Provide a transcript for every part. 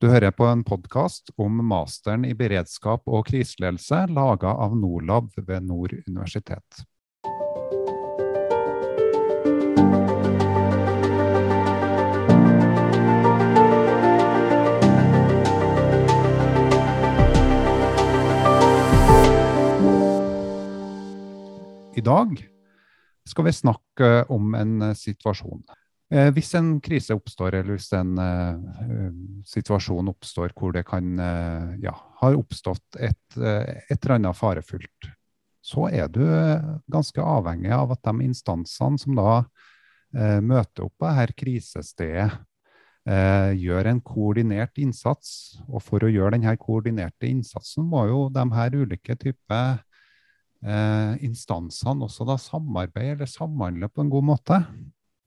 Du hører på en podkast om masteren i beredskap og kriseledelse laga av Norlab ved Nord universitet. I dag skal vi snakke om en situasjon. Eh, hvis en krise oppstår, eller hvis en uh, situasjon oppstår hvor det kan uh, ja, har oppstått et, et eller annet farefullt, så er du ganske avhengig av at de instansene som da møter opp på dette krisestedet, gjør en koordinert innsats. Og for å gjøre denne koordinerte innsatsen må jo de her ulike typer instansene også da samarbeide eller samhandle på en god måte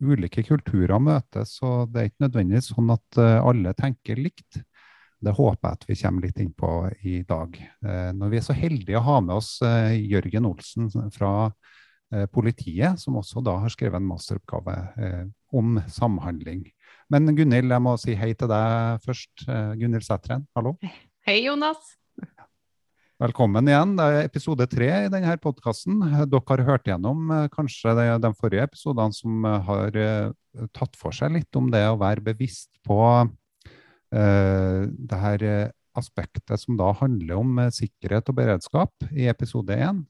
ulike kulturer møtes, og det er ikke nødvendigvis sånn at eh, alle tenker likt. Det håper jeg at vi kommer litt inn på i dag. Eh, når vi er så heldige å ha med oss eh, Jørgen Olsen fra politiet, som også da har skrevet en masteroppgave om samhandling. Men Gunhild, jeg må si hei til deg først. Gunhild Sætren, hallo. Hei, Jonas. Velkommen igjen. Det er episode tre i denne podkasten. Dere har hørt gjennom eh, kanskje de, de forrige episodene som eh, har uh, tatt for seg litt om det å være bevisst på uh, det her aspektet som da handler om sikkerhet og beredskap i episode én.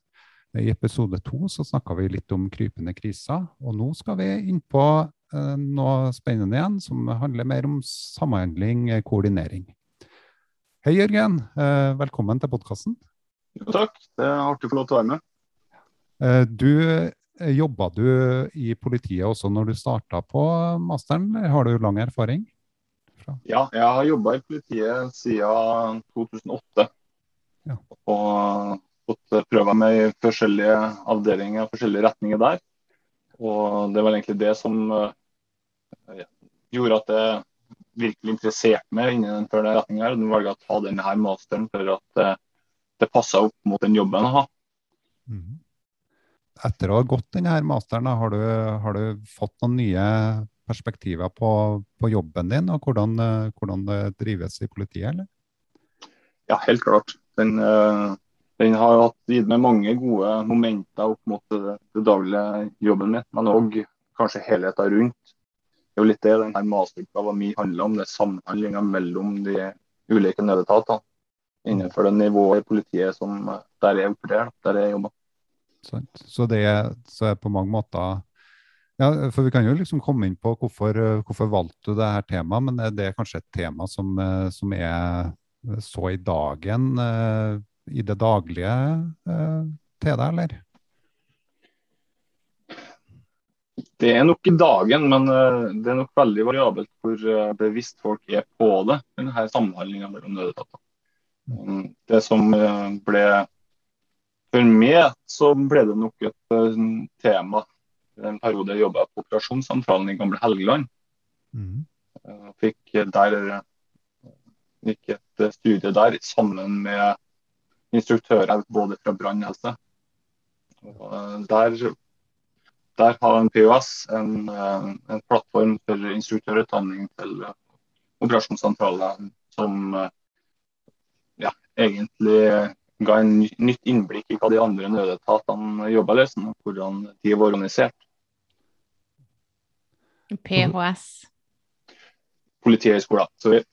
I episode to snakka vi litt om krypende kriser, og nå skal vi inn på uh, noe spennende igjen, som handler mer om samhandling, koordinering. Hei, Jørgen. Eh, velkommen til podkasten. Jo, takk. Det er artig å få lov til å være med. Eh, du eh, Jobba du i politiet også når du starta på masteren, eller har du lang erfaring? Fra? Ja, jeg har jobba i politiet siden 2008. Ja. Og fått prøve meg i forskjellige avdelinger, forskjellige retninger der. Og det var egentlig det som gjorde at jeg virkelig interessert meg innenfor den retninga. Nå valgte å ta denne her masteren for at det, det passa opp mot den jobben jeg har. Mm. Etter å ha gått denne masteren, har du, har du fått noen nye perspektiver på, på jobben din, og hvordan, hvordan, det drives i politiet, eller? Ja, helt klart. Den, eh, den har gitt meg mange gode momenter opp mot det, det daglige jobben min, men òg kanskje helheten rundt det er jo litt det denne masteroppgaven min handler om, det er samhandlinga mellom de ulike nødetatene innenfor det nivået i politiet som der jeg opererer, der jeg jobber. Så det så er på mange måter ja, for Vi kan jo liksom komme inn på hvorfor, hvorfor valgte du det her temaet, men det er kanskje et tema som, som er så i dagen eh, i det daglige eh, til deg, eller? Det er nok i dagen, men eh, det er nok veldig variabelt hvor eh, bevisst folk er på det. denne samhandlinga mellom nødetater. Mm, det som eh, ble For meg så ble det nok et tema en periode jeg jobba på operasjonssentralen i gamle Helgeland. Mm. Fikk der gikk et studie der sammen med instruktører både fra brannhelse. Der der har en POS en, eh, en plattform for instruktørutdanning til eh, operasjonssentraler som eh, ja, egentlig ga en nytt innblikk i hva de andre nødetatene jobber med, og hvordan de var organisert. PHS? Politihøgskolen. Sorry.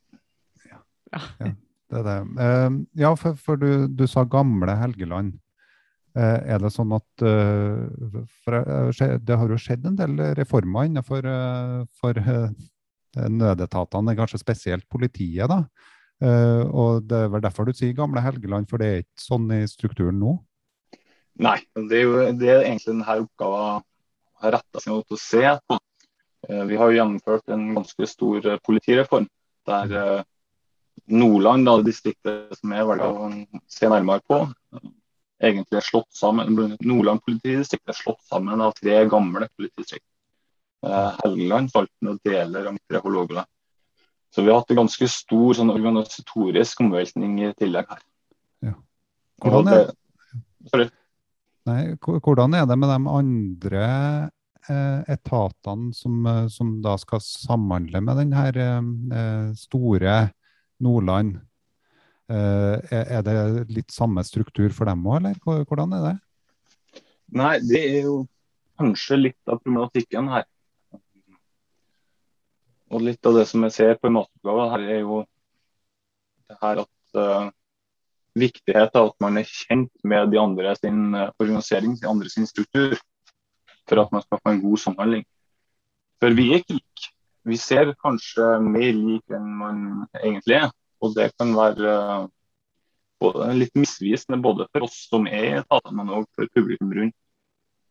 Ja, ja, det er det. ja, for, for du, du, sa gamle Helgeland. Eh, er det sånn at eh, for Det har jo skjedd en del reformer innenfor for nødetatene, kanskje spesielt politiet. da. Eh, og Det er vel derfor du sier gamle Helgeland, for det er ikke sånn i strukturen nå? Nei, det er jo det er egentlig denne oppgaven har retta seg mot å se på. Vi har jo gjennomført en ganske stor politireform der Nordland, da, distriktet som jeg velger å se nærmere på, egentlig er slått sammen. Nordland politidistrikt er slått sammen av tre gamle politidistrikt. Eh, Helgeland, Salten og deler av Midtre Hålogaland. Så vi har hatt en ganske stor sånn, organisatorisk omveltning i tillegg her. Ja. Hvordan, er, det, nei, hvordan er det med de andre eh, etatene som, eh, som, da skal samhandle med denne eh, store Nordland. Er det litt samme struktur for dem òg, eller hvordan er det? Nei, det er jo kanskje litt av problematikken her. Og litt av det som jeg ser på en masteroppgave her, er jo det her at uh, viktighet av at man er kjent med de andre sin uh, organisering, de andre sin struktur, for at man skal få en god samhandling. For vi er ikke like. Vi ser kanskje mer like enn man egentlig er. Og det kan være både, litt misvisende både for oss som er i etaten, men òg for publikum rundt.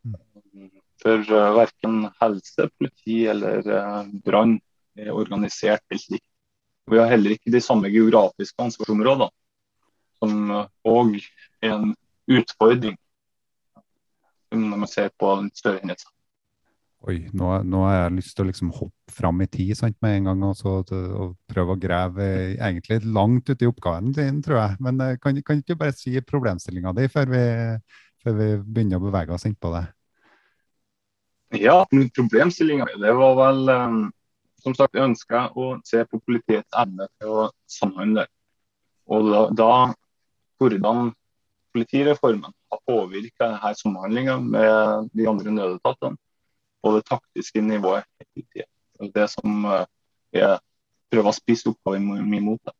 Mm. For uh, verken helse, politi eller brann er organisert helt likt. Vi har heller ikke de samme geografiske ansvarsområdene, som òg er en utfordring når man ser på en større hendelser. Oi, nå, nå, har jeg lyst til å liksom hoppe fram i tid sant, med en gang og, så, og prøve å grave egentlig langt ute i oppgaven din, tror jeg. Men eh, kan, kan ikke bare si problemstillinga di før før vi begynner å bevege oss inn på det? Ja, problemstillinga det var vel um, som sagt, jeg ønsker å se på politiets evne til å samhandle. Og da, da hvordan politireformen har påvirka samhandlinga med de andre nødetatene og det taktiske nivået Det er Det som eh, jeg prøver å spisse oppgaven min mot.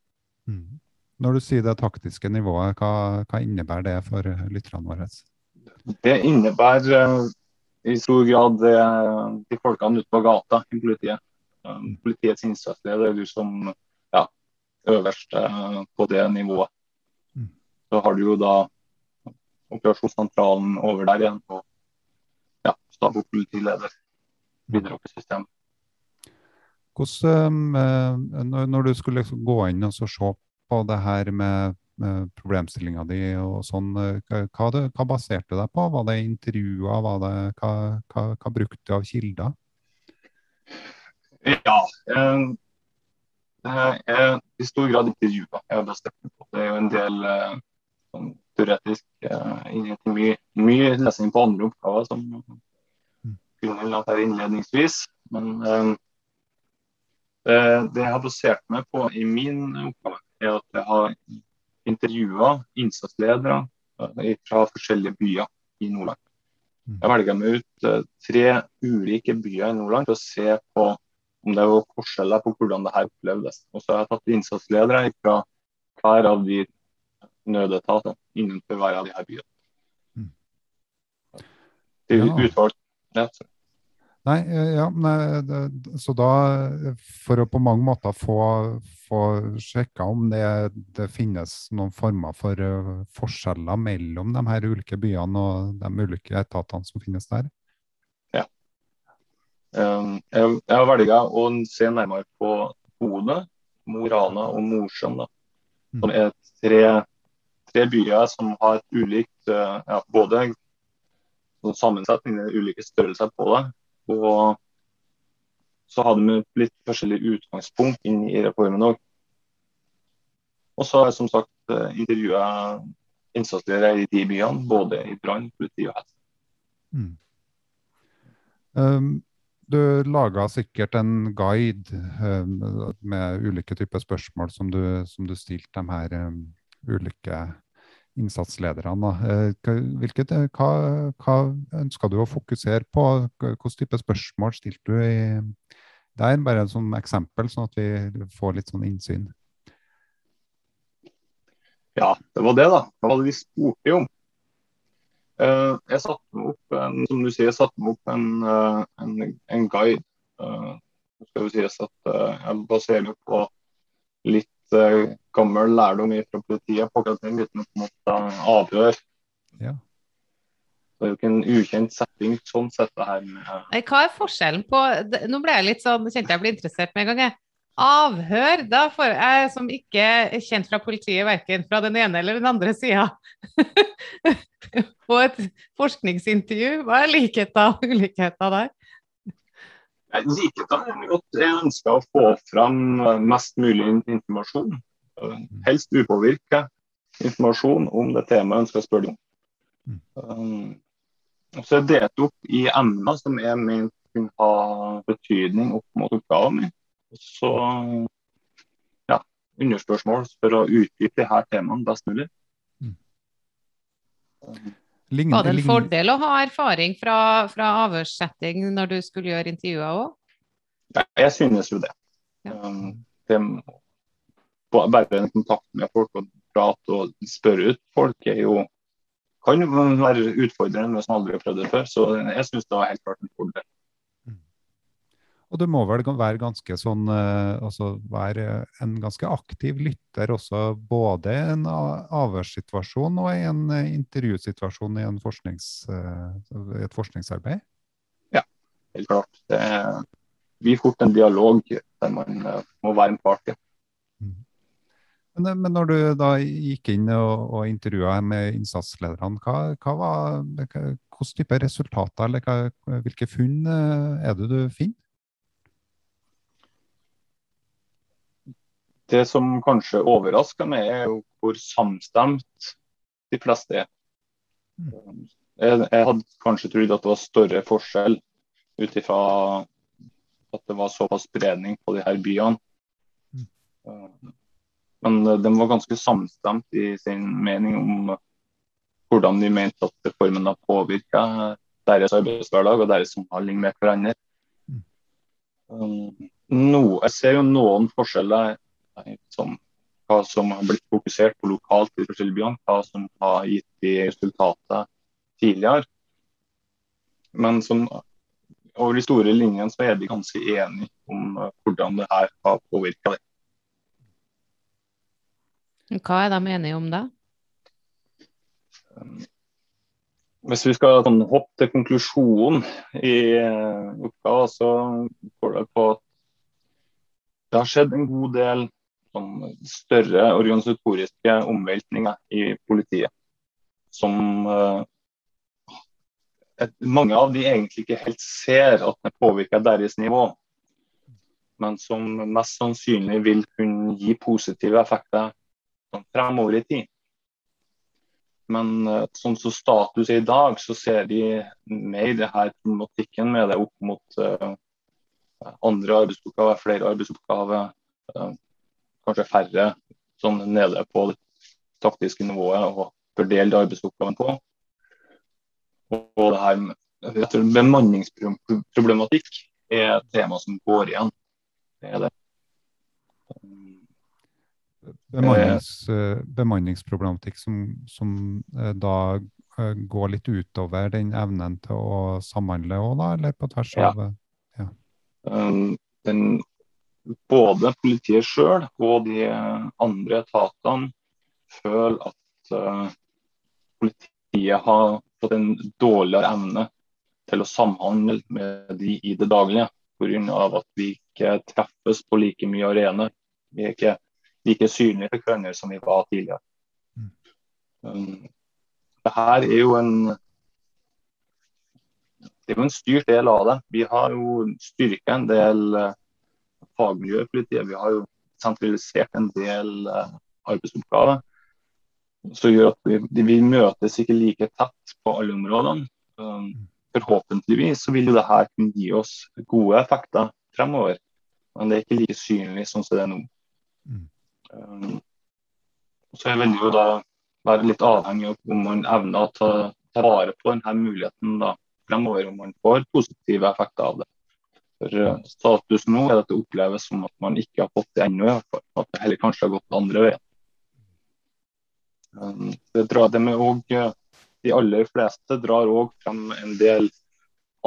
Mm. Når du sier det taktiske nivået, hva, hva innebærer det for lytterne våre? Det innebærer eh, i stor grad de folkene ute på gata i politiet. Um, politiets innsatsleder, du som ja, øverste uh, på det nivået. Mm. Så har du jo da operasjonssentralen over der igjen, og stab og politileder videre opp i systemet. Hvordan, uh, når du skulle liksom gå inn og se på det her med problemstillinga di og sånn, uh, hva, det, hva, baserte du deg på? Var det intervjuer? Var det, hva, hva, hva brukte du av kilder? Ja. Det er i stor grad intervjuer jeg har bestemt meg på. Det er jo en del eh, sånn, teoretisk mye, mye, lesing på andre oppgaver, som nevnt her innledningsvis. Men eh, det, det, jeg har basert meg på i min oppgave, er at jeg har intervjua innsatsledere uh, fra forskjellige byer i Nordland. Mm. Jeg velger meg ut tre ulike byer i Nordland for å se på om det var forskjeller på hvordan det her opplevdes. Og så har jeg tatt innsatsledere fra hver av de nødetatene innenfor hver av de her byene. Mm. ja. utvalgt. Ja. Nei, ja, nei, så da, for å på mange måter få, få sjekka om det, det, finnes noen former for uh, forskjeller mellom de her ulike byene og de ulike etatene som finnes der? Um, jeg, jeg velger å se nærmere på Bodø, Mo Rana og Mosjøen. Mm. Som er tre, tre, byer som har ulikt uh, ja, både sammensetning ulike størrelser på det. Og så hadde vi litt forskjellig utgangspunkt inn i reformen òg. Og så har jeg som sagt uh, intervjua innsatsledere i de byene, både i brann, politi og helse. Mm. Um, du laga sikkert en guide um, med ulike typer spørsmål som du, som du stilte de her um, ulike innsatslederne. Uh, hvilket, uh, hva, hva ønska du å fokusere på? Hvilke type spørsmål stilte du i der? Bare som eksempel, sånn at vi får litt sånn innsyn. Ja, det var det, da. Hva var det vi spurte om? Uh, jeg satte opp en, som du sier, jeg satte meg opp en, en, en guide. Skal vi si at Jeg baserer på litt gammel lærdom fra politiet på akkurat den biten om avhør. Ja. Det er jo ikke en ukjent setting sånn sett det her med Hva er forskjellen på Nå ble jeg litt sånn, kjente jeg ble interessert med en gang. jeg. Avhør, da får jeg som ikke er kjent fra politiet, verken fra den ene eller den andre sida. På et forskningsintervju, hva er likheten og ulikheten der? Likheten det at jeg ønsker å få fram mest mulig informasjon. Helst upåvirka informasjon om det temaet jeg ønsker å spørre om. Um, så er det delt opp i emner som er ment kunne ha betydning opp mot oppgaven min. Så ja, underspørsmål for å utdype disse temaene best mulig. Mm. Um, Lign- Var det en fordel å ha erfaring fra, fra avhørssetting når du skulle gjøre intervjuer òg? Ja, jeg synes jo det. Ja. Um, det bare en kontakt med folk og prate og spørre ut folk er jo kan jo være utfordrende hvis man aldri har prøvd det før. Så jeg synes det var helt klart en fordel. Og du må vel være ganske sånn eh, altså være en ganske aktiv lytter også, både i en avhørssituasjon og i en eh, intervjusituasjon i, en forsknings, eh, i et forskningsarbeid? Ja, Helt klart. Det blir fort en dialog der man må være en part. i. Men, eh, når du da gikk inn og, og intervjua med innsatslederne, hva, hva var, hvilke resultater eller hva, hvilke funn er det du finner? Det som kanskje overrasker meg, er jo hvor samstemt de fleste er. Jeg, jeg hadde kanskje trodd at det var større forskjell ut ifra at det var såpass spredning på de her byene. Men de var ganske samstemt i sin mening om hvordan de mente at reformen har påvirka deres arbeidshverdag og deres samhandling med hverandre. Um, no, jeg ser jo noen forskjeller som hva som har blitt fokusert på lokalt i forskjellige hva som har gitt de resultater tidligere. Men som, over de store linjene så er de ganske enige om eh, hvordan det her har påvirka det. Hva er de enige om da? Hvis vi skal sånn, hoppe til konklusjonen i eh, oppgaven, så går det på at det har skjedd en god del sånn, større organisatoriske omveltninger i politiet. Som eh, et, mange av de egentlig ikke helt ser at det påvirker deres nivå. Men som mest sannsynlig vil kunne gi positive effekter sånn, fremover i tid. Men eh, sånn som status er i dag, så ser de mer det her problematikken med det opp mot uh, andre arbeidsoppgaver, flere arbeidsoppgaver, eh, kanskje færre sånn nede på det taktiske nivået og fordele arbeidsoppgaven på. Og det her med bemanningsproblematikk er et tema som går igjen. Det er det. Bemannings, eh, bemanningsproblematikk som, som eh, da eh, går litt utover den evnen til å samhandle òg, da? Eller på tvers Ja. av eh, Um, den, både politiet sjøl og de andre etatene føler at uh, politiet har fått en dårligere evne til å samhandle med de i det daglige. Pga. at vi ikke treffes på like mye arena. Vi er ikke like synlige for hverandre som vi var tidligere. Mm. Um, det her er jo en det er jo en styrt del av det. Vi har jo styrka en del uh, fagmiljø i politiet. Vi har jo sentralisert en del uh, arbeidsoppgaver. Som gjør at vi, vi, møtes ikke like tett på alle områdene. Um, forhåpentligvis så vil jo det her kunne gi oss gode effekter fremover. Men det er ikke like synlig sånn som det er nå. Mm. Um, så vil det jo da være litt avhengig av om man evner å ta, ta vare på denne muligheten da, fremover, om man får positive effekter av det. For Status nå er at det oppleves som at man ikke har fått det ennå, i hvert fall. At det heller kanskje har gått andre veien. Um, det drar med også, uh, De aller fleste drar òg frem en del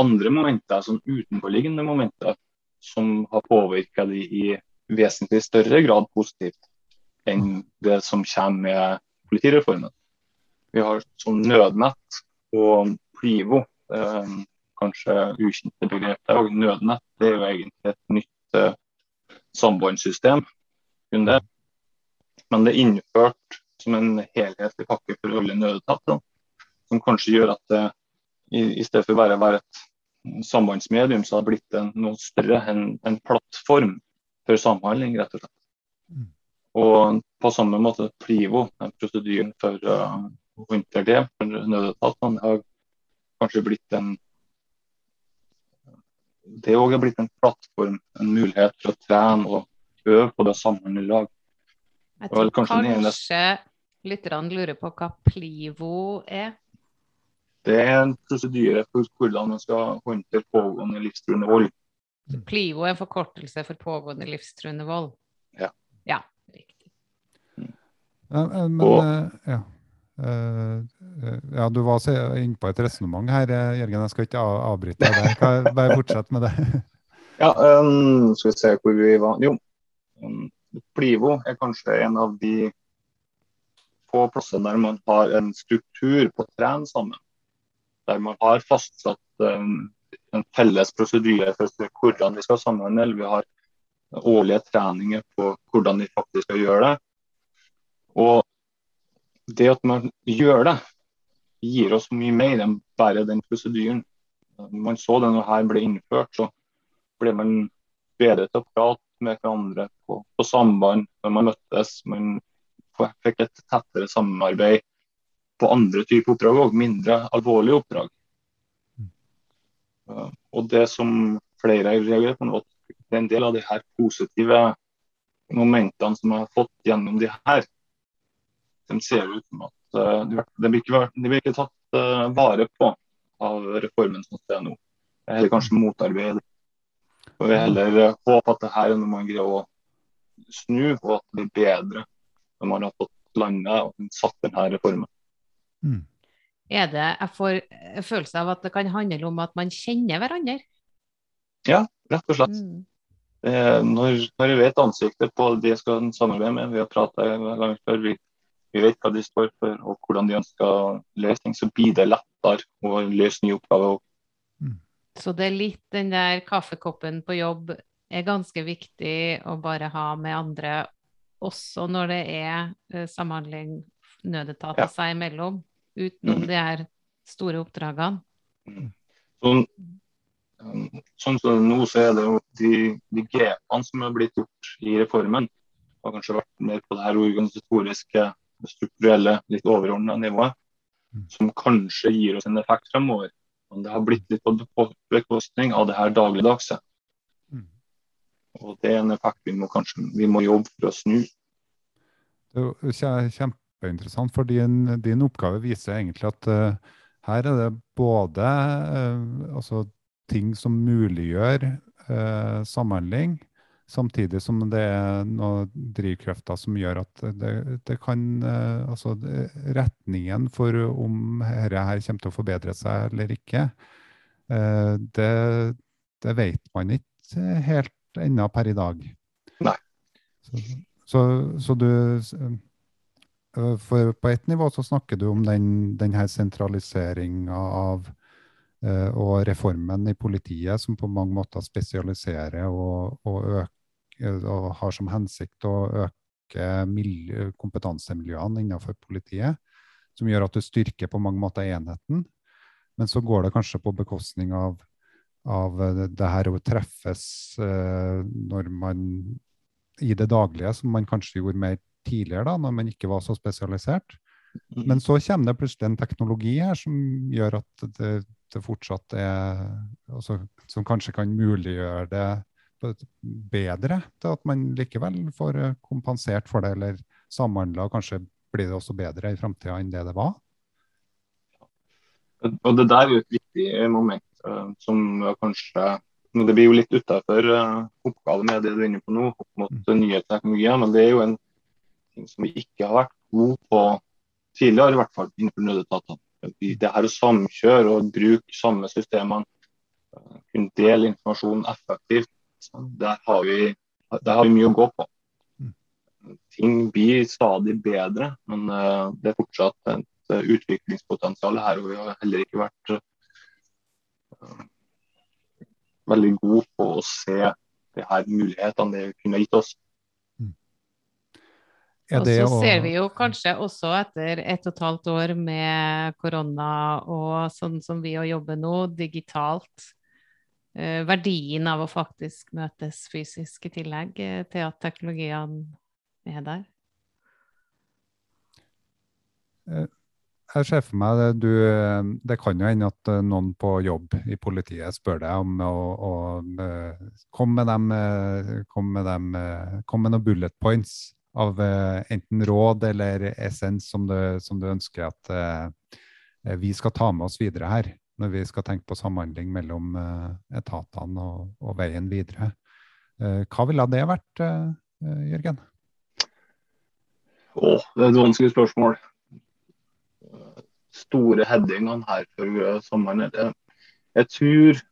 andre momenter, sånn utenforliggende momenter, som har påvirka de i vesentlig større grad positivt enn det som kommer med politireformen. Vi har sånn nødnett og Plivo, eh, kanskje ukjente begrepet. Og nødnett det er jo egentlig et nytt uh, sambandssystem. Men det er innført som en helhetlig pakke for alle nødetatene. Som kanskje gjør at det i, i stedet for bare å være et sambandsmedium, så har det blitt en, noe større, en, en plattform for samhandling, rett og slett. Mm. Og på samme måte Plivo, den prosedyren for uh, å håndtere det for nødetatene, har kanskje blitt en Det òg er blitt en plattform, en mulighet for å trene og øve på det sammen i lag. Jeg tror kanskje kanskje lytterne lurer på hva Plivo er. Det er en prosedyre for hvordan man skal håndtere pågående livstruende vold. Plivo er en forkortelse for pågående livstruende vold. Ja. Ja, riktig. Ja, eh, men Og- eh, ja. Eh, eh, ja, du var inne på et resonnement her, eh, Jørgen. Jeg skal ikke avbryte deg Bare fortsett med det. Ja, um, skal vi se hvor vi var. Jo, um, Plivo er kanskje en av de få plassene der man har en struktur på å trene sammen. Der man har fastsatt um, en felles prosedyre for hvordan vi skal samhandle. Vi har årlige treninger på hvordan vi faktisk skal gjøre det. Og det at man gjør det, gir oss mye mer enn bare den prosedyren. Man så det når her ble innført, så ble man bedre til å prate med hverandre på, på samband når man møttes. Man fikk et tettere samarbeid på andre typer oppdrag òg, mindre alvorlige oppdrag. Uh, og det som flere har reagert på nå, at det er en del av de her positive momentene som jeg har fått gjennom de her, de ser ut som at uh, de, blir ikke, de blir ikke tatt uh, vare på av reformen som det er nå. Er heller kanskje motarbeidet. Og vi heller eh, håper at det her er noe man greier å snu, og at det blir bedre når man har fått landet og satt denne reformen. Mm. Er det, jeg får en følelse av at det kan handle om at man kjenner hverandre. Ja, Rett og slett. Mm. Eh, når, når vi vet ansiktet på de jeg skal samarbeide med, vi har prata langt før, vi, vi vet hva de står for og hvordan de ønsker å løse ting, så blir det lettere å løse nye oppgaver. Så det er litt den der kaffekoppen på jobb er ganske viktig å bare ha med andre, også når det er eh, samhandling nødetater Ja. seg imellom, utenom Mm. de her store oppdragene. Sånn, um, sånn som nå så er det jo de, de grepene som er blitt gjort i reformen, har kanskje vært mer på det her organisatoriske, strukturelle, litt overordna nivået, Mm. som kanskje gir oss en effekt fremover. Men det har blitt litt på bekostning av det her dagligdagse. Mm. Og det er en effekt vi må kanskje vi må jobbe for å snu. Det er kjempeinteressant, for din, din oppgave viser egentlig at uh, her er det både uh, altså, ting som muliggjør uh, samhandling, samtidig som det er noen drivkrefter som gjør at det, det kan eh, Altså det- retningen for om dette her kommer til å forbedre seg eller ikke, eh, det, det vet man ikke helt ennå per i dag. Nei. Så, så, så du eh, for På ett nivå så snakker du om den, den her sentraliseringa av og reformen i politiet, som på mange måter spesialiserer og, og, øker, og har som hensikt å øke miljø, kompetansemiljøene innenfor politiet. Som gjør at du styrker på mange måter enheten. Men så går det kanskje på bekostning av, av det, det her å treffes eh, når man i det daglige, som man kanskje gjorde mer tidligere, da, når man ikke var så spesialisert. Men så kommer det plutselig en teknologi her som gjør at det, det fortsatt er altså, Som kanskje kan muliggjøre det bedre, til at man likevel får eh, kompensert for det, eller samhandla, og kanskje blir det også bedre i framtida enn det det var. Og Det der er jo et viktig moment eh, som kanskje Det blir jo litt utafor oppgave oppgaven med det du er inne på nå, opp mot uh, nye teknologier. Men det er jo en ting som vi ikke har vært gode på tidligere, i hvert fall innenfor nødetatene. Det her å samkjøre og bruke samme systemene, kunne dele informasjon effektivt, der har, vi, der har vi mye å gå på. Mm. Ting blir stadig bedre, men uh, det er fortsatt et uh, utviklingspotensial her. og Vi har heller ikke vært uh, veldig gode på å se de her mulighetene det kunne gitt oss. Er Og så ser vi jo kanskje også etter ett og et halvt år med korona og sånn som vi jobber jobbe nå, digitalt, eh, verdien av å faktisk møtes fysisk i tillegg eh, til at teknologiene er der. Jeg ser for meg det, du, det kan jo hende at eh, noen på jobb i politiet spør deg om å, å eh, komme med dem, eh, kom med dem, eh, kom med noen bullet points av enten råd eller essens som du, som du ønsker at vi skal ta med oss videre her, når vi skal tenke på samhandling mellom etatene og, og veien videre. Hva ville det vært, Jørgen? Å, det er et vanskelig spørsmål. Store headingene her for samhandling. Jeg tror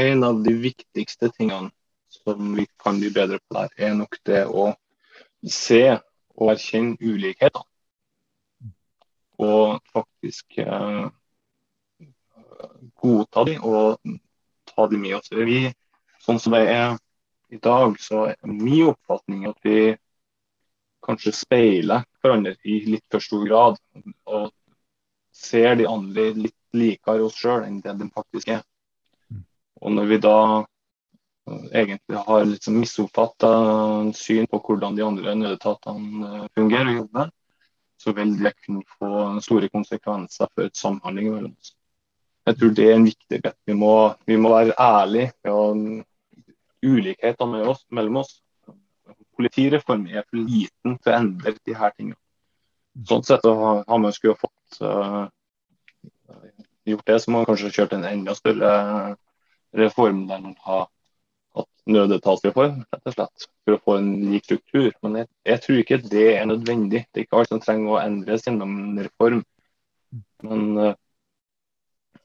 en av de viktigste tingene som vi kan bli bedre på der, er nok det å se og erkjenne ulikheter. Og faktisk eh, godta de og ta de med oss. Vi, sånn som det er i dag, så er min oppfatning at vi kanskje speiler hverandre i litt for stor grad. Og ser de andre litt likere oss sjøl enn det de faktisk er. Mm. Og når vi da eh, egentlig har liksom misoppfatta syn på hvordan de andre nødetatene eh, fungerer og jobber, så vil det kunne få store konsekvenser for et samhandling mellom oss. Jeg tror det er en viktig bit. Vi, vi, må være ærlige om ulikhetene oss, mellom oss. Politireformen er for liten til å endre de her tingene. Sånn sett har man skulle fått uh, gjort det, så må man kanskje kjørt en enda større reform der man har hatt nødetatsreform, rett og slett, for å få en lik struktur. Men jeg, jeg, tror ikke det er nødvendig. Det er ikke alt som trenger å endres gjennom en reform. Men uh,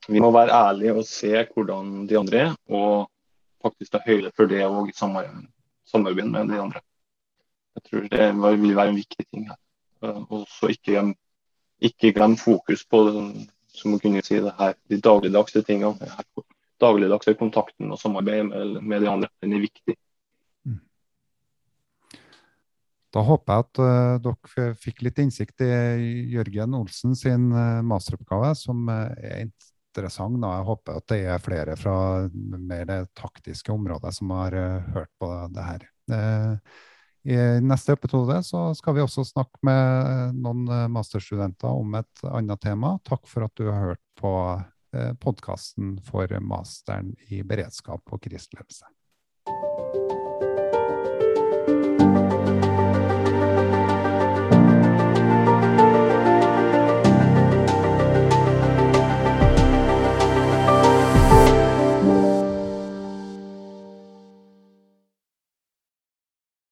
vi må være ærlige og se hvordan de andre er, og faktisk ta høyde for det og samarbeide med de andre. Jeg tror det vil være en viktig ting her. Uh, og så ikke, ikke glem fokus på som man kunne si det her, de dagligdagse tingene. Dagligdagse kontakten og samarbeidet med, med, de andre, den er viktig. Mm. Da håper jeg at uh, dere fikk litt innsikt i Jørgen Olsen sin uh, masteroppgave, som uh, er interessant. Da. Jeg håper at det er flere fra mer det taktiske området som har hørt på det her. I neste episode så skal vi også snakke med noen eh, masterstudenter om et annet tema. Takk for at du har hørt på podkasten for masteren i beredskap og kriseledelse.